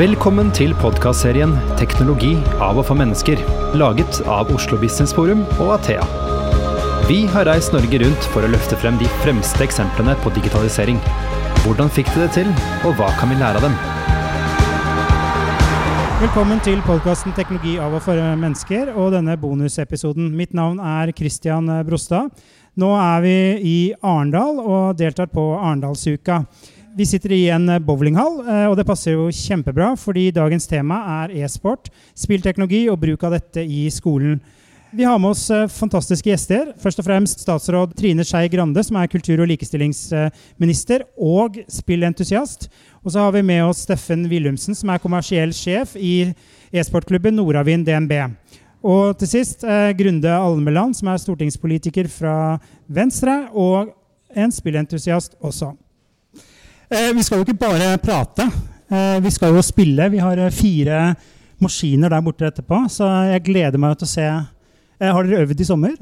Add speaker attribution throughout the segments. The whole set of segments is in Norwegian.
Speaker 1: Velkommen til podkastserien 'Teknologi av og for mennesker', laget av Oslo Business Forum og Athea. Vi har reist Norge rundt for å løfte frem de fremste eksemplene på digitalisering. Hvordan fikk de det til, og hva kan vi lære av dem?
Speaker 2: Velkommen til podkasten 'Teknologi av og for mennesker' og denne bonusepisoden. Mitt navn er Christian Brostad. Nå er vi i Arendal og deltar på Arendalsuka. Vi sitter i en bowlinghall, eh, og det passer jo kjempebra, fordi dagens tema er e-sport, spillteknologi og bruk av dette i skolen. Vi har med oss eh, fantastiske gjester. Først og fremst statsråd Trine Skei Grande, som er kultur- og likestillingsminister og spillentusiast. Og så har vi med oss Steffen Willumsen, som er kommersiell sjef i e-sportklubben Nordavind DNB. Og til sist eh, Grunde Almeland, som er stortingspolitiker fra Venstre, og en spillentusiast også. Eh, vi skal jo ikke bare prate. Eh, vi skal jo spille. Vi har eh, fire maskiner der borte etterpå, så jeg gleder meg til å se. Har dere øvd i sommer?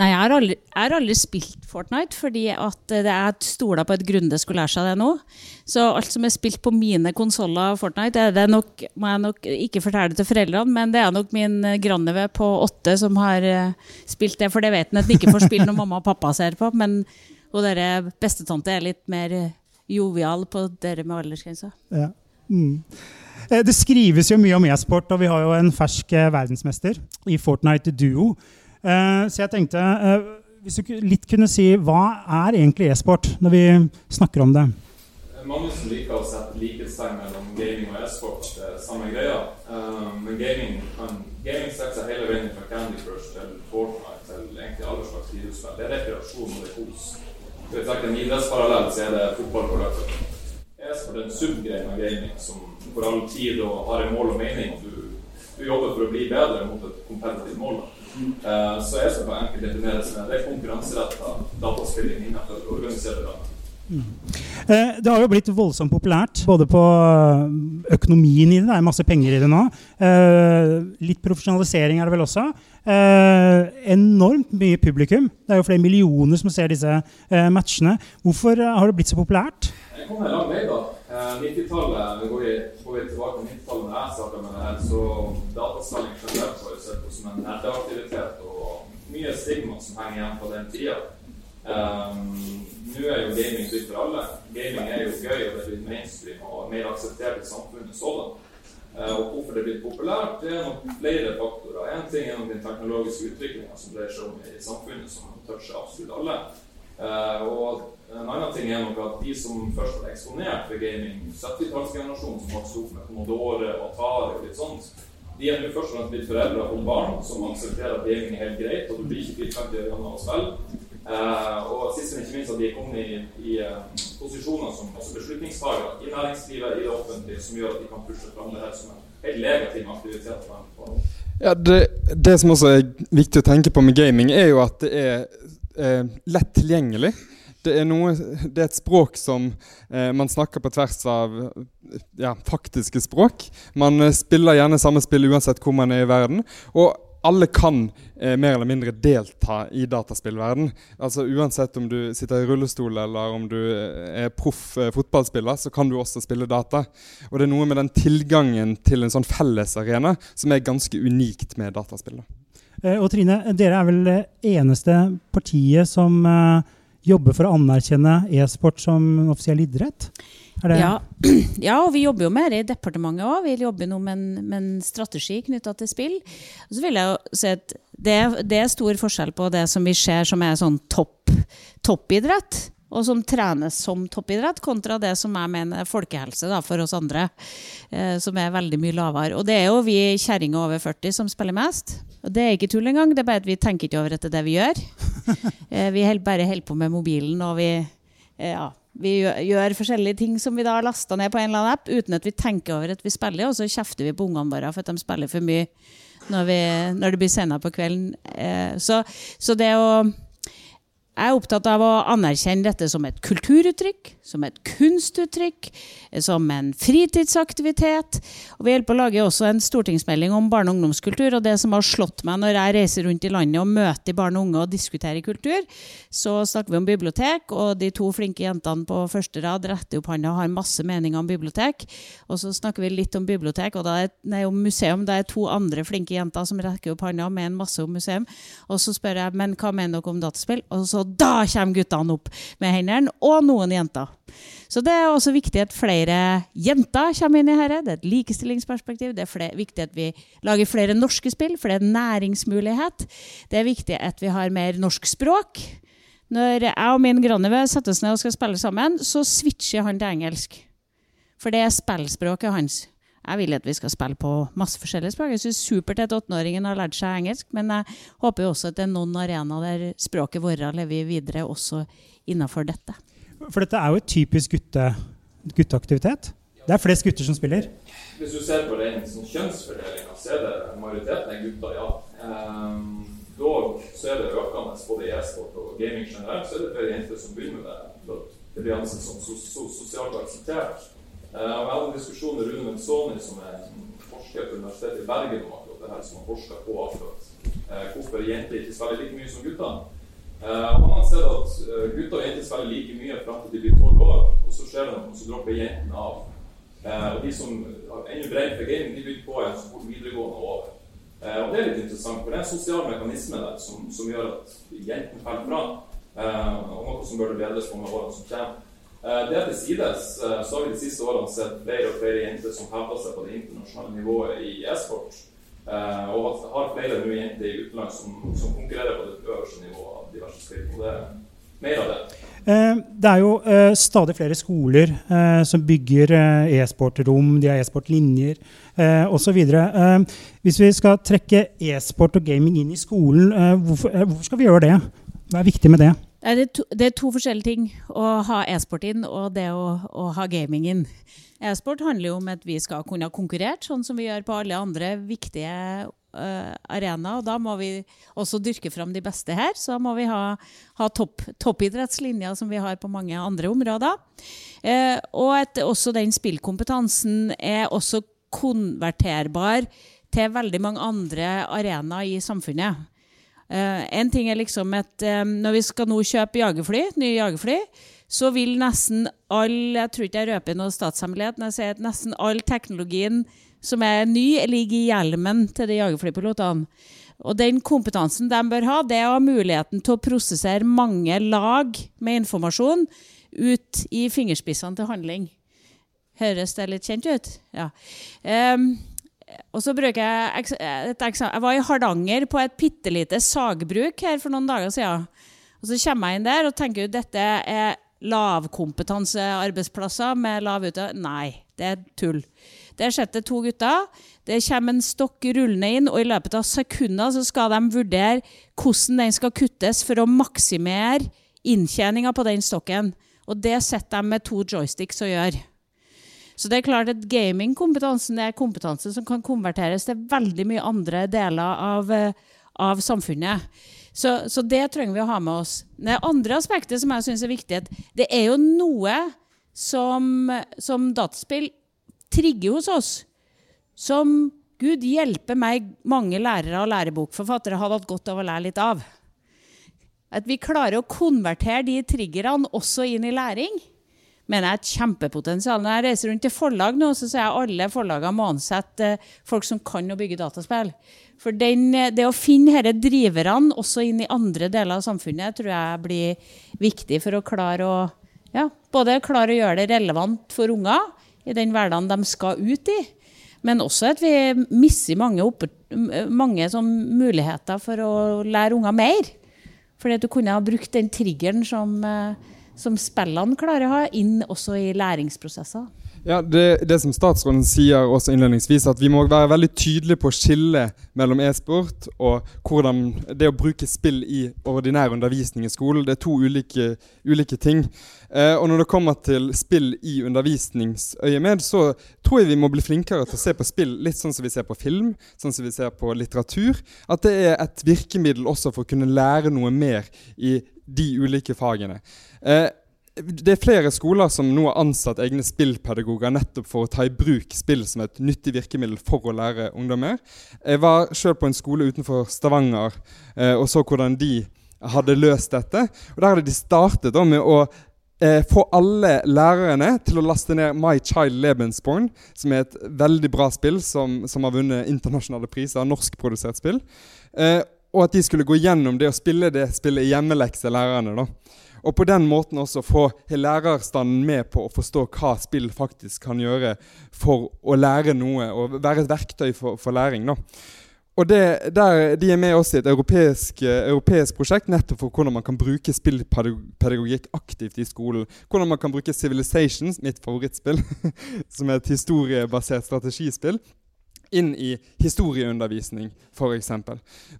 Speaker 3: Nei, jeg har, aldri, jeg har aldri spilt Fortnite, fordi at jeg stoler på at Grunde skulle lære seg det nå. Så alt som er spilt på mine konsoller Fortnite, er det nok, må jeg nok ikke fortelle til foreldrene, men det er nok min grandnevø på åtte som har spilt det, for det vet han at han ikke får spille når mamma og pappa ser på. Men hun derre bestetante er litt mer jovial på dere med aldersgrensa.
Speaker 2: Ja. Mm. Det skrives jo mye om e-sport, og vi har jo en fersk verdensmester i Fortnite Duo. Så jeg tenkte, hvis du litt kunne si hva er egentlig e-sport, når vi snakker om det?
Speaker 4: Mange som liker å sette likhetstegn mellom gaming og e-sport. Det er samme greia. Men gaming kan gaming setter seg hele veien fra Candy Crush til Fortnite til egentlig alle slags videospill. Det er rekreasjon og det er kos. Skal vi trekke en idrettsparallell, så er det fotball på løpet. E-sport er en subgrein av gaming som for all tid og har en mål og mening. og du, du jobber for å bli bedre mot et kompetitivt mål. Uh, så e-sport kan enkelt defineres med det er konkurranseretta dataspilling innenfor organiserte rammer.
Speaker 2: Mm. Det har jo blitt voldsomt populært, både på økonomien i det, det er masse penger i det nå. Litt profesjonalisering er det vel også. Enormt mye publikum. Det er jo flere millioner som ser disse matchene. Hvorfor har det blitt så populært?
Speaker 4: Jeg kommer en lang vei, da. 90-tallet, går vi, går vi tilbake til 90-tallet da jeg med det her, så datasalging generelt var sett på som en nerdeaktivitet og mye stigma som henger igjen på den tida. Um, nå er jo gaming blitt for alle. Gaming er jo gøy, og det er blitt mainstream og mer akseptert i samfunnet sådan. Uh, og hvorfor det er blitt populært, det er nok flere faktorer. Én ting er nok den teknologiske utviklinga som dreier seg om i samfunnet, som toucher absolutt alle. Uh, og en annen ting er nok at de som først var eksponert for gaming, 70-tallsgenerasjonen som vokste opp med Commodore og Atari og litt sånt, de er jo først og fremst blitt foreldre og barn som aksepterer at gaming er helt greit, og du blir ikke blitt 50 gjennom å spille. Uh, og sist, men ikke minst at de er kommet i, i uh, posisjoner som også beslutningstagere i næringslivet, i det offentlige, som gjør at de kan pushe fram det her som en helt legitim aktivitet.
Speaker 5: Ja, det, det, som også er viktig å tenke på med gaming, er jo at det er eh, lett tilgjengelig. Det er, noe, det er, et språk som eh, man snakker på tvers av ja, faktiske språk. Man eh, spiller gjerne samme spill uansett hvor man er i verden. Og alle kan eh, mer eller mindre delta i dataspillverden. Altså Uansett om du sitter i rullestol eller om du er proff eh, fotballspiller, så kan du også spille data. Og det er noe med den tilgangen til en sånn fellesarena som er ganske unikt med dataspill.
Speaker 2: Eh, og Trine, dere er vel det eneste partiet som eh, jobber for å anerkjenne e-sport som offisiell idrett?
Speaker 3: Ja. ja, og vi jobber jo med det i departementet òg. Vi jobber nå med en, med en strategi knytta til spill. Og så vil jeg jo si at det, det, er stor forskjell på det som vi ser som er sånn topp, toppidrett, og som trenes som toppidrett, kontra det som jeg mener er folkehelse da, for oss andre, eh, som er veldig mye lavere. Og det er jo vi kjerringer over 40 som spiller mest. Og det er ikke tull engang, det er bare at vi tenker ikke over at det er det vi gjør. eh, vi bare holder på med mobilen, og vi ja, vi gjør forskjellige ting som vi da har lasta ned på en eller annen app, uten at vi tenker over at vi spiller, og så kjefter vi på ungene våre for at de spiller for mye når, vi, når det blir senere på kvelden. Eh, så, så, det å jeg er opptatt av å anerkjenne dette som et kulturuttrykk, som et kunstuttrykk, som en fritidsaktivitet. Og Vi på å lage også en stortingsmelding om barne- og ungdomskultur. Og det som har slått meg når jeg reiser rundt i landet og møter barn og unge og diskuterer kultur, så snakker vi om bibliotek, og de to flinke jentene på første rad retter opp hånda og har masse meninger om bibliotek. Og så snakker vi litt om bibliotek, og da er, nei, om museum. Det er to andre flinke jenter som rekker opp hånda med en masse om museum. Og så spør jeg men hva mener dere om dataspill. Og så og da kommer guttene opp med hendene, og noen jenter. Så det er også viktig at flere jenter kommer inn i dette. Det er et likestillingsperspektiv. Det er flere, viktig at vi lager flere norske spill, for det er næringsmulighet. Det er viktig at vi har mer norsk språk. Når jeg og min grandnevø settes ned og skal spille sammen, så switcher han til engelsk. For det er spillspråket hans. Jeg vil at vi skal spille på masse forskjellige språk. Jeg synes supert at åtteåringen har lært seg engelsk, men jeg håper jo også at det er noen arenaer der språket vårt lever videre også innenfor dette.
Speaker 2: For dette er jo et typisk gutte, gutteaktivitet. Det er flest gutter som spiller.
Speaker 4: Hvis du ser på den sånn kjønnsfordelinga, så er det majoriteten er gutter, ja. Um, dog så er det økende både i e-sport og gaming generelt, så er det flere jenter som begynner med det. Det blir ansett som sosialt akseptert. Og Jeg hadde en diskusjon med Rune Menzoni, som er forsker på Universitetet i Bergen, om akkurat det her, som har forska på akkurat uh, hvorfor jenter ikke spiller like mye som gutter. Uh, Han anser at gutter og jenter spiller like mye fram til de blir tolv år, og så skjer det noe, og så dropper jentene av. og De som har ennå bredere for gaming, de begynner på igjen så fort videregående over. og Det er litt interessant, for det er en sosial mekanisme der som, som gjør at jentene faller fra. og noe som bør bedres på med årene som kommer. Eh, det til sides eh, så har vi de siste årene sett flere og flere jenter som hevder seg på det internasjonale nivået i e-sport. Eh, og har flere nå jenter i utlandet som, som, konkurrerer på det øverste nivået av diverse spill. Og det er mer av det.
Speaker 2: Det er jo stadig flere skoler som bygger e-sportrom, de har e-sportlinjer osv. Hvis vi skal trekke e-sport og gaming inn i skolen, hvorfor, hvorfor skal vi gjøre det? Hva er viktig med det?
Speaker 3: Det er, to, det er to forskjellige ting. Å ha e-sport inn og det å, å ha gaming inn. E-sport handler jo om at vi skal kunne ha konkurrert, sånn som vi gjør på alle andre viktige uh, arenaer. Og da må vi også dyrke fram de beste her. Så da må vi ha, ha topp, toppidrettslinjer som vi har på mange andre områder. Uh, og at også den spillkompetansen er også konverterbar til veldig mange andre arenaer i samfunnet. Uh, en ting er liksom at um, Når vi skal nå kjøpe jagerfly, nye jagerfly, så vil nesten all Jeg tror ikke jeg røper noe statshemmelighet når jeg sier at nesten all teknologien som er ny, ligger i hjelmen til de jagerflypilotene. Og den kompetansen de bør ha, det er å ha muligheten til å prosessere mange lag med informasjon ut i fingerspissene til handling. Høres det litt kjent ut? Ja. Um, og så bruker jeg et eksempel. Jeg var i Hardanger på et bitte lite sagbruk her for noen dager siden. Og så kommer jeg inn der og tenker at dette er lavkompetansearbeidsplasser med lav utdanning. Nei, det er tull. Der sitter to gutter. Det kommer en stokk rullende inn, og i løpet av sekunder så skal de vurdere hvordan den skal kuttes for å maksimere inntjeninga på den stokken. Og det sitter de med to joysticks og gjør. Så det er klart at gamingkompetansen er kompetanse som kan konverteres til veldig mye andre deler av, eh, av samfunnet. Så, så, det trenger vi å ha med oss. Det andre aspektet som jeg syns er viktig, at det er jo noe som, som dataspill trigger hos oss. Som Gud hjelpe meg, mange lærere og lærebokforfattere hadde hatt godt av å lære litt av. At vi klarer å konvertere de triggerne også inn i læring mener jeg er et kjempepotensial. Når jeg reiser rundt til forlag nå, så sier jeg alle forlagene må ansette eh, folk som kan å bygge dataspill. For den, eh, det å finne disse driverne også inn i andre deler av samfunnet tror jeg blir viktig for å klare å ja, både klare å gjøre det relevant for unger i den hverdagen de skal ut i, men også at vi mister mange, opp, mange sånn muligheter for å lære unger mer. Fordi at du kunne ha brukt den triggeren som eh, som spillene klarer å ha, inn også i læringsprosesser.
Speaker 5: Ja, det, det, som statsråden sier også innledningsvis, at vi må være veldig tydelige på å skille mellom e-sport og hvordan det å bruke spill i ordinær undervisning i skolen. Det er to ulike, ulike ting. Eh, og når det kommer til spill i undervisningsøyemed, så tror jeg vi må bli flinkere til å se på spill litt sånn som vi ser på film, sånn som vi ser på litteratur. At det er et virkemiddel også for å kunne lære noe mer i de ulike fagene. Eh, det er flere skoler som nå har ansatt egne spillpedagoger nettopp for å ta i bruk spill som et nyttig virkemiddel for å lære ungdommer. Jeg var sjøl på en skole utenfor Stavanger eh, og så hvordan de hadde løst dette. Og Der hadde de startet da, med å eh, få alle lærerne til å laste ned My Child Lebensborn, som er et veldig bra spill som, som har vunnet internasjonale priser, norskprodusert spill. Eh, og at de skulle gå gjennom det å spille det spillet i hjemmelekse, lærerne. da. Og på den måten også få lærerstanden med på å forstå hva spill faktisk kan gjøre for å lære noe, og være et verktøy for, for læring. da. Og det, der, De er med også i et europeisk, europeisk, prosjekt nettopp for hvordan man kan bruke spillpedagogikk aktivt i skolen. Hvordan man kan bruke Civilizations, mitt favorittspill, som er et historiebasert strategispill, inn i historieundervisning, f.eks.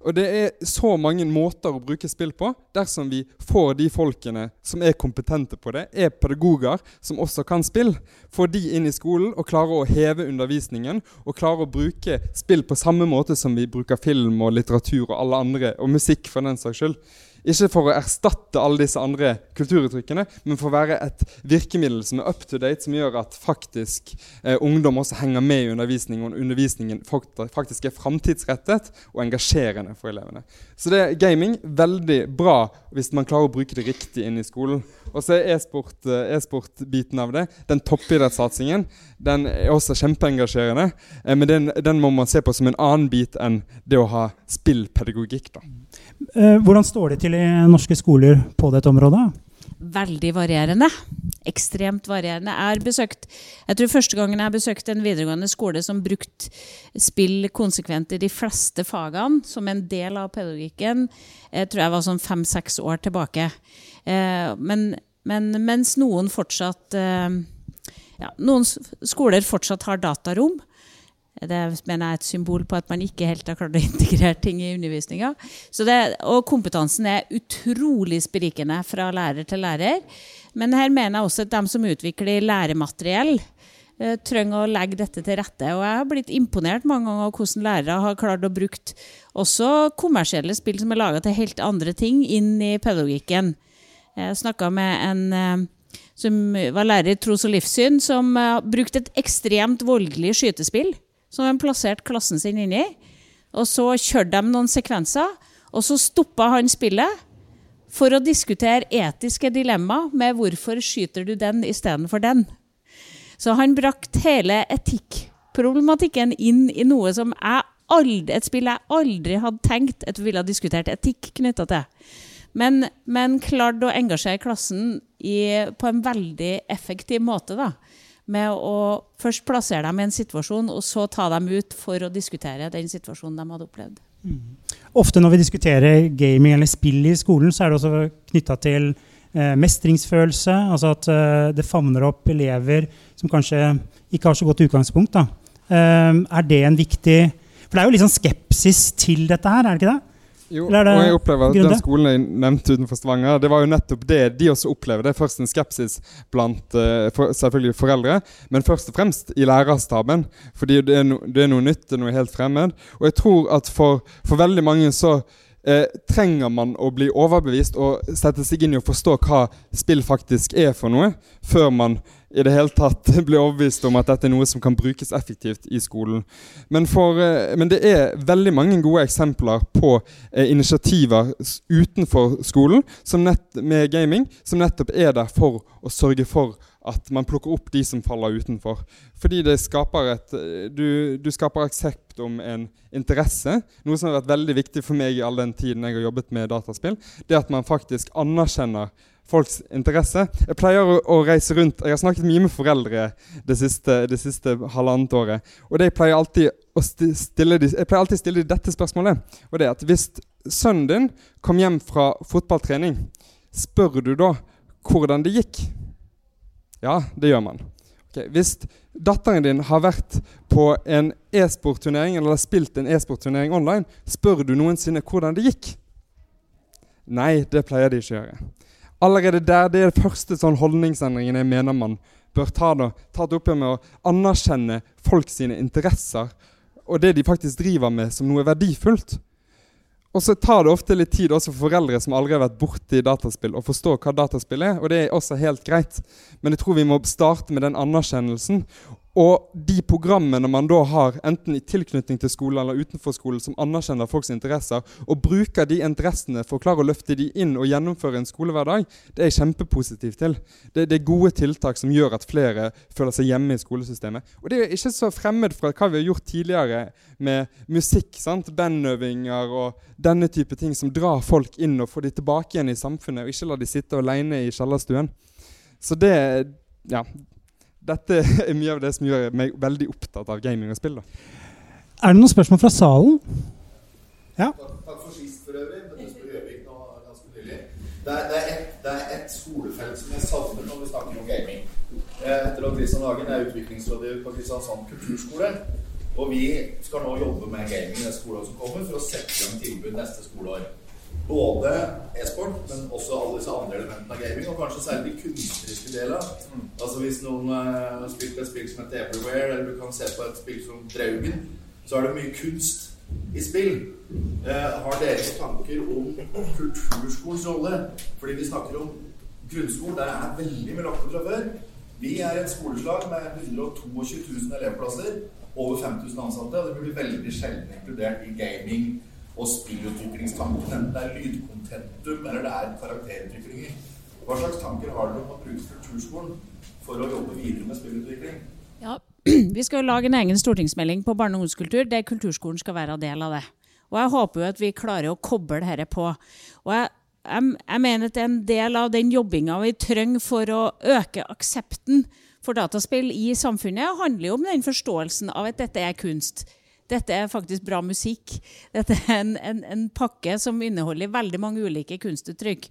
Speaker 5: Og det er så mange måter å bruke spill på dersom vi får de folkene som er kompetente på det, er pedagoger som også kan spill, får de inn i skolen og klarer å heve undervisningen og klarer å bruke spill på samme måte som vi bruker film og litteratur og alle andre, og musikk for den saks skyld. Ikke for å erstatte alle disse andre kulturuttrykkene, men for å være et virkemiddel som er up to date, som gjør at faktisk eh, ungdom også henger med i undervisningen, og undervisningen faktisk er framtidsrettet og engasjerende for elevene. Så det er gaming veldig bra hvis man klarer å bruke det riktig inn i skolen. Og så er e-sport-biten e av det, den toppidrettssatsingen, den er også kjempeengasjerende. Eh, men den, den, må man se på som en annen bit enn det å ha spillpedagogikk. da.
Speaker 2: Eh, hvordan står det til i norske skoler på dette området?
Speaker 3: Veldig varierende. Ekstremt varierende. Jeg har besøkt, jeg tror første gangen jeg besøkte en videregående skole som brukte spill konsekvent i de fleste fagene som en del av pedagogikken, jeg tror jeg var sånn fem-seks år tilbake. Eh, men, men, mens noen fortsatt eh, ja, Noen skoler fortsatt har datarom. Det mener jeg er et symbol på at man ikke helt har klart å integrere ting i undervisninga. Og kompetansen er utrolig sprikende fra lærer til lærer. Men her mener jeg også at de som utvikler læremateriell, eh, trenger å legge dette til rette. Og jeg har blitt imponert mange ganger av hvordan lærere har klart å bruke også kommersielle spill som er laga til helt andre ting, inn i pedagogikken. Jeg snakka med en eh, som var lærer i tros og livssyn, som uh, brukte et ekstremt voldelig skytespill som de plasserte klassen sin inni. Og så kjørte de noen sekvenser, og så stoppa han spillet for å diskutere etiske dilemma med hvorfor skyter du den istedenfor den. Så han brakte hele etikkproblematikken inn i noe som jeg aldri, et spill jeg aldri hadde tenkt at vi ville ha diskutert etikk knytta til. Men, men klarte å engasjere klassen i, på en veldig effektiv måte. da med å først plassere dem i en situasjon, og så ta dem ut for å diskutere den situasjonen de hadde opplevd. Mm.
Speaker 2: Ofte når vi diskuterer gaming eller spill i skolen, så er det også knytta til eh, mestringsfølelse. Altså at eh, det favner opp elever som kanskje ikke har så godt utgangspunkt. Eh, er det en viktig For det er jo litt sånn skepsis til dette her, er det ikke det?
Speaker 5: Jo, og jeg opplever at Den skolen jeg nevnte utenfor Stavanger, det var jo nettopp det de også opplevde. Det først en skepsis blant uh, for, selvfølgelig foreldre, men først og fremst i lærerstaben. Fordi det er, no, det er noe nytt, det er noe helt fremmed. Og jeg tror at for, for veldig mange så eh, trenger man å bli overbevist og sette seg inn i å forstå hva spill faktisk er for noe, før man i det hele tatt blir overbevist om at dette er noe som kan brukes effektivt i skolen. Men, for, eh, men det er veldig mange gode eksempler på eh, initiativer utenfor skolen nett, med gaming som nettopp er der for å sørge for at man plukker opp de som faller utenfor. Fordi det skaper et Du, du skaper aksept om en interesse. Noe som har vært veldig viktig for meg i all den tiden jeg har jobbet med dataspill. Det at man faktisk anerkjenner folks interesse. Jeg pleier å, å, reise rundt Jeg har snakket mye med foreldre det siste, det siste halvannet året. Og det jeg pleier alltid å stille de, jeg pleier alltid stille dette spørsmålet. Og det er at Hvis sønnen din kom hjem fra fotballtrening, spør du da hvordan det gikk? Ja, det gjør man. Okay. Hvis datteren din har vært på en e-sportturnering eller har spilt en e-sportturnering online, spør du noensinne hvordan det gikk? Nei, det pleier de ikke å gjøre. Allerede der, Det er den første sånn holdningsendringen jeg mener man bør ta, da, ta det opp med å anerkjenne folk sine interesser og det de faktisk driver med, som noe verdifullt. Og så tar det ofte litt tid også for foreldre som aldri har vært borti dataspill, å forstå hva dataspill er, og det er også helt greit. Men jeg tror vi må starte med den anerkjennelsen. Og de programmene man da har, enten i tilknytning til skolen eller utenfor skolen, som anerkjenner folks interesser, og bruker de interessene for å klare å løfte de inn og gjennomføre en skolehverdag, det er jeg kjempepositiv til. Det, det, er gode tiltak som gjør at flere føler seg hjemme i skolesystemet. Og det er ikke så fremmed fra hva vi har gjort tidligere med musikk, sant? bandøvinger og denne type ting som drar folk inn og får de tilbake igjen i samfunnet, og ikke lar de sitte alene i kjellerstuen. Så det ja, dette er mye av det som gjør meg veldig opptatt av gaming og spill. Da.
Speaker 2: Er det noen spørsmål fra salen? Ja?
Speaker 6: Takk for sist for øvrig. Det er, det, er et, det er et skolefelt som jeg savner når vi snakker om gaming. Jeg heter Kristian Hagen, jeg er utviklingsrådgiver på Kristiansand kulturskole. Og vi skal nå jobbe med gaming i neste skoleår som kommer, for å sette i gang tilbud neste skoleår. Både e-sport, men også alle disse andre elementene av gaming, og kanskje særlig de kunstneriske delene. Mm. Altså Hvis noen uh, har spilt et spill som heter Everywhere, eller du kan se på et spill som Draugen, så er det mye kunst i spill. Uh, har dere tanker om kulturskolens rolle? Fordi vi snakker om grunnskolen, der er veldig mye lagt fra før. Vi er et skoleslag med 122 000 elevplasser, over 5000 ansatte, og det blir veldig sjelden inkludert i gaming og spillutviklingstanker, enten det er lydkontentum eller det er karakterutviklinger. Hva slags tanker har dere om å bruke kulturskolen for å jobbe videre med spillutvikling?
Speaker 3: Ja, Vi skal jo lage en egen stortingsmelding på barne- og ungdomskultur der kulturskolen skal være en del av det. Og Jeg håper jo at vi klarer å koble dette på. Og jeg, jeg, jeg mener at det er en del av den jobbinga vi trenger for å øke aksepten for dataspill i samfunnet, handler jo om den forståelsen av at dette er kunst. Dette er faktisk bra musikk. Dette er en, en, en pakke som inneholder veldig mange ulike kunstuttrykk.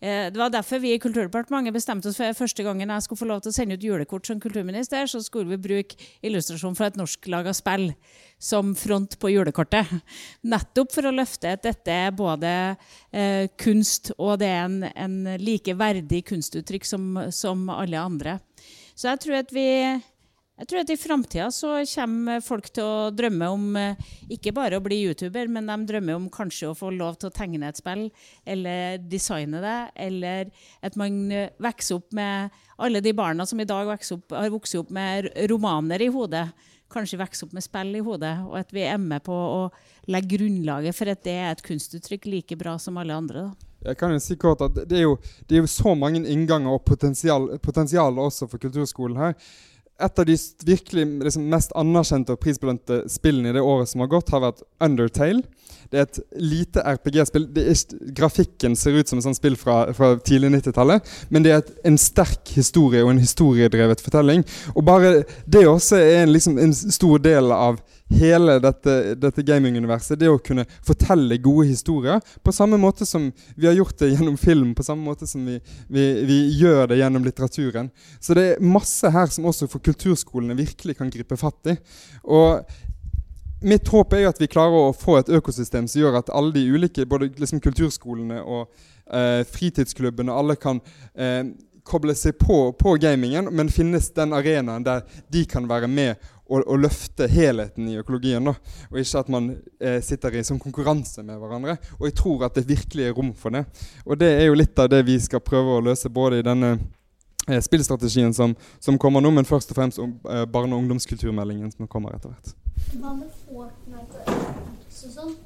Speaker 3: Eh, det var derfor vi i Kulturdepartementet bestemte oss for første gangen jeg skulle få lov til å sende ut julekort som kulturminister, så skulle vi bruke illustrasjon fra et norsk-laga spill som front på julekortet. Nettopp for å løfte at dette er både eh, kunst og det er en, en like verdig kunstuttrykk som, som alle andre. Så jeg tror at vi jeg tror at I framtida kommer folk til å drømme om eh, ikke bare å bli YouTuber, men de drømmer om kanskje å få lov til å tegne et spill, eller designe det, eller at man eh, vokser opp med Alle de barna som i dag opp, har vokst opp med romaner i hodet, kanskje vokser opp med spill i hodet, og at vi er med på å legge grunnlaget for at det er et kunstuttrykk like bra som alle andre. da.
Speaker 5: Jeg kan jo si kort at Det er jo, det er jo så mange innganger og potensial, potensial også for kulturskolen her et av de virkelig liksom, mest anerkjente og prisbelønte spillene i det året som har gått, har vært Undertale. Det er et lite RPG-spill. Grafikken ser ut som et sånt spill fra, fra tidlig 90-tallet, men det er et, en sterk historie og en historiedrevet fortelling. Og bare det også er en, liksom, en stor del av hele dette, dette gaminguniverset. Det å kunne fortelle gode historier på samme måte som vi har gjort det gjennom film, på samme måte som vi, vi, vi gjør det gjennom litteraturen. Så det er masse her som også for kulturskolene virkelig kan gripe fatt i. Og mitt håp er jo at vi klarer å få et økosystem som gjør at alle de ulike, både liksom kulturskolene og eh, fritidsklubbene, alle kan eh, koble seg på, på gamingen, men finnes den arenaen der de kan være med å, å, løfte helheten i økologien. Da. Og ikke at man eh, sitter i sånn konkurranse med hverandre. Og jeg tror at det virkelig er rom for det. Og det er jo litt av det vi skal prøve å løse både i denne eh, spillstrategien som, som, kommer nå, men først og fremst om eh, barne- og ungdomskulturmeldingen som kommer etter hvert.
Speaker 7: Hva med Fortnite sånn?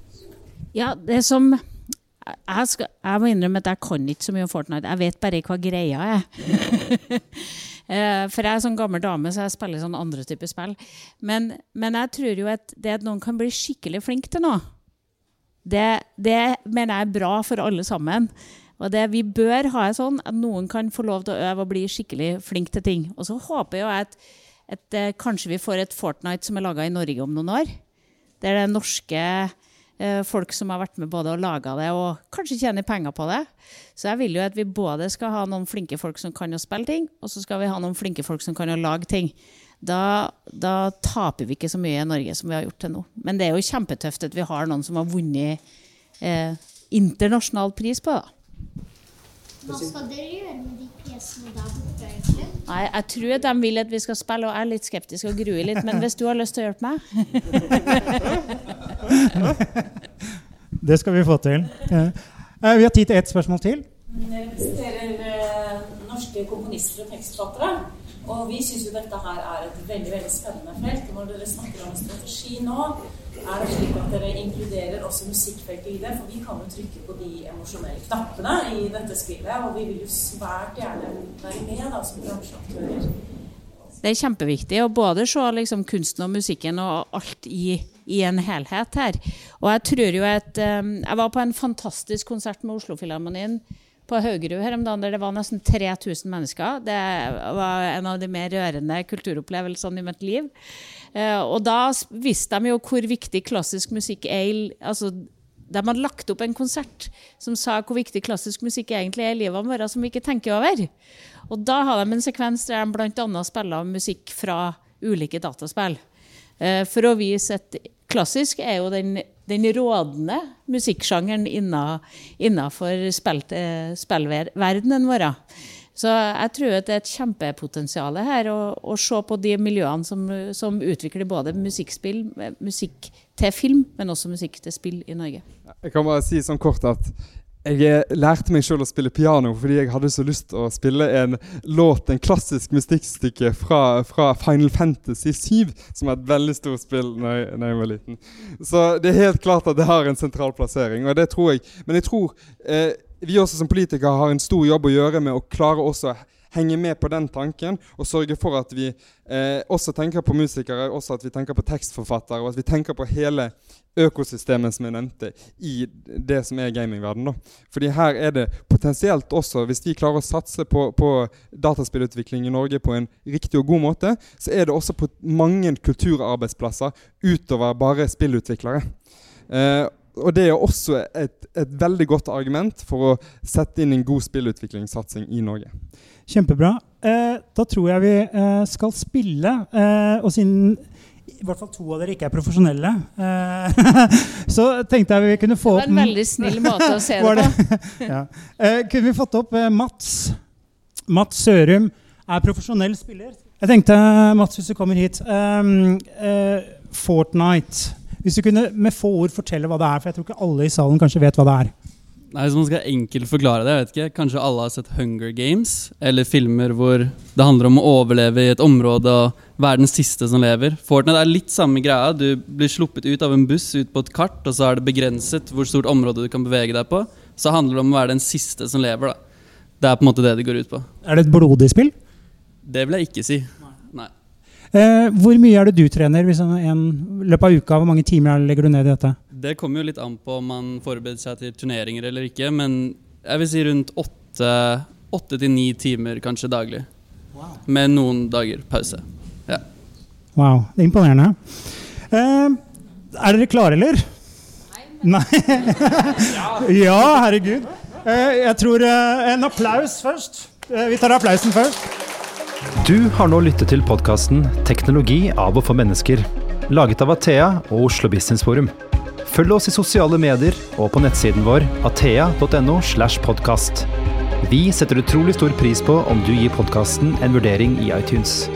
Speaker 3: Ja, det som jeg, skal, jeg, må innrømme at jeg kan ikke så mye om Fortnite. Jeg vet bare hva greia er. Eh, for jeg er sånn gammel dame, så jeg spiller sånn andre typer spill. Men, men, jeg tror jo at det at noen kan bli skikkelig flink til noe, det, det mener jeg er bra for alle sammen. Og det Vi bør ha det sånn at noen kan få lov til å øve og bli skikkelig flink til ting. Og så håper jeg at, at, eh, kanskje vi får et Fortnite som er laga i Norge om noen år. Der det norske folk som har vært med både og laga det, og kanskje tjener penger på det. Så jeg vil jo at vi både skal ha noen flinke folk som kan å spille ting, og så skal vi ha noen flinke folk som kan å lage ting. Da, da, taper vi ikke så mye i Norge som vi har gjort til nå. Men det er jo kjempetøft at vi har noen som har vunnet eh, internasjonal pris på det.
Speaker 7: Hva skal dere gjøre med de pjesene der borte, egentlig?
Speaker 3: Nei, Jeg tror at de vil at vi skal spille, og jeg er litt skeptisk og gruer litt. Men hvis du har lyst til å hjelpe meg
Speaker 2: Det skal vi få til. Eh, vi har tid til ett spørsmål til.
Speaker 8: Dere representerer eh, norske komponister og tekstforfattere. Og vi syns jo dette her er et veldig veldig spennende felt. Og når dere snakker om strategi nå, er det slik at dere inkluderer også musikkfeltet i det? For vi kan jo trykke på de emosjonelle knappene i dette spillet, og vi vil jo svært gjerne være med da, som bransjeaktører.
Speaker 3: Det er kjempeviktig å både se liksom, kunsten og musikken og alt i, i en helhet her. Og jeg tror jo at um, Jeg var på en fantastisk konsert med Oslo Oslofilharmonien på Haugerud her om dagen, der det var nesten 3000 mennesker. Det var en av de mer rørende kulturopplevelsene i mitt liv. Uh, og da visste de jo hvor viktig klassisk musikk er. altså de hadde lagt opp en konsert som sa hvor viktig klassisk musikk egentlig er i livet vårt, som vi ikke tenker over. Og da har de en sekvens der de bl.a. spiller musikk fra ulike dataspill. Uh, for å vise at klassisk er jo den den rådende musikksjangeren innafor spillverdenen vår. Så jeg tror at det er et kjempepotensial her å, å se på de miljøene som, som, utvikler både musikkspill, musikk til film, men også musikk til spill i Norge.
Speaker 5: Jeg kan bare si sånn kort at jeg lærte meg sjøl å spille piano fordi jeg hadde så lyst til å spille en låt, en klassisk mystikkstykke fra, fra, Final Fantasy 7, som er et veldig stort spill da jeg, jeg, var liten. Så det er helt klart at det har en sentral plassering, og det tror jeg. Men jeg tror eh, vi også som politikere har en stor jobb å gjøre med å klare også henge med på den tanken og sørge for at vi eh, også tenker på musikere, også at vi tenker på tekstforfattere, og at vi tenker på hele økosystemet som jeg nevnte, i det som er gamingverden. Fordi her er det potensielt også, hvis vi klarer å satse på, på, dataspillutvikling i Norge på en riktig og god måte, så er det også på mange kulturarbeidsplasser utover bare spillutviklere. Eh, og det er også et, et, veldig godt argument for å sette inn en god spillutviklingssatsing i Norge.
Speaker 2: Kjempebra. Eh, da tror jeg vi eh, skal spille. Eh, og siden i hvert fall to av dere ikke er profesjonelle, eh, så tenkte jeg vi kunne få opp
Speaker 3: Det var en veldig snill måte å se det på.
Speaker 2: ja. Eh, kunne vi fått opp eh, Mats? Mats Sørum er profesjonell spiller. Jeg tenkte, Mats, hvis du kommer hit Fortnite. Hvis du kunne med få ord fortelle hva det er, for jeg tror ikke alle i salen kanskje vet hva det er.
Speaker 9: Nei, Hvis man skal enkelt forklare det, jeg vet ikke, kanskje alle har sett Hunger Games, eller filmer hvor det handler om å overleve i et område og være den siste som lever. Fortnite er litt samme greia. Du blir sluppet ut av en buss ut på et kart, og så er det begrenset hvor stort område du kan bevege deg på. Så handler det om å være den siste som lever. da. Det er på en måte det det går ut på.
Speaker 2: Er det et blodig spill?
Speaker 9: Det vil jeg ikke si. Nei.
Speaker 2: Eh, hvor mye er det du trener i løpet av uka? Hvor mange timer legger du ned i dette?
Speaker 9: Det kommer jo litt an på om man forbereder seg til turneringer eller ikke, men jeg vil si rundt åtte til ni timer kanskje daglig. Wow. Med noen dager pause. Ja.
Speaker 2: Wow, det er imponerende. Uh, er dere klare, eller? Nei. Nei. ja, herregud. Uh, jeg tror uh, En applaus først. Vi tar applausen først.
Speaker 1: Du har nå lyttet til podkasten 'Teknologi av og for mennesker', laget av Athea og Oslo Business Forum. Følg oss i sosiale medier og på nettsiden vår athea.no. slash podkast. Vi setter utrolig stor pris på om du gir podkasten en vurdering i iTunes.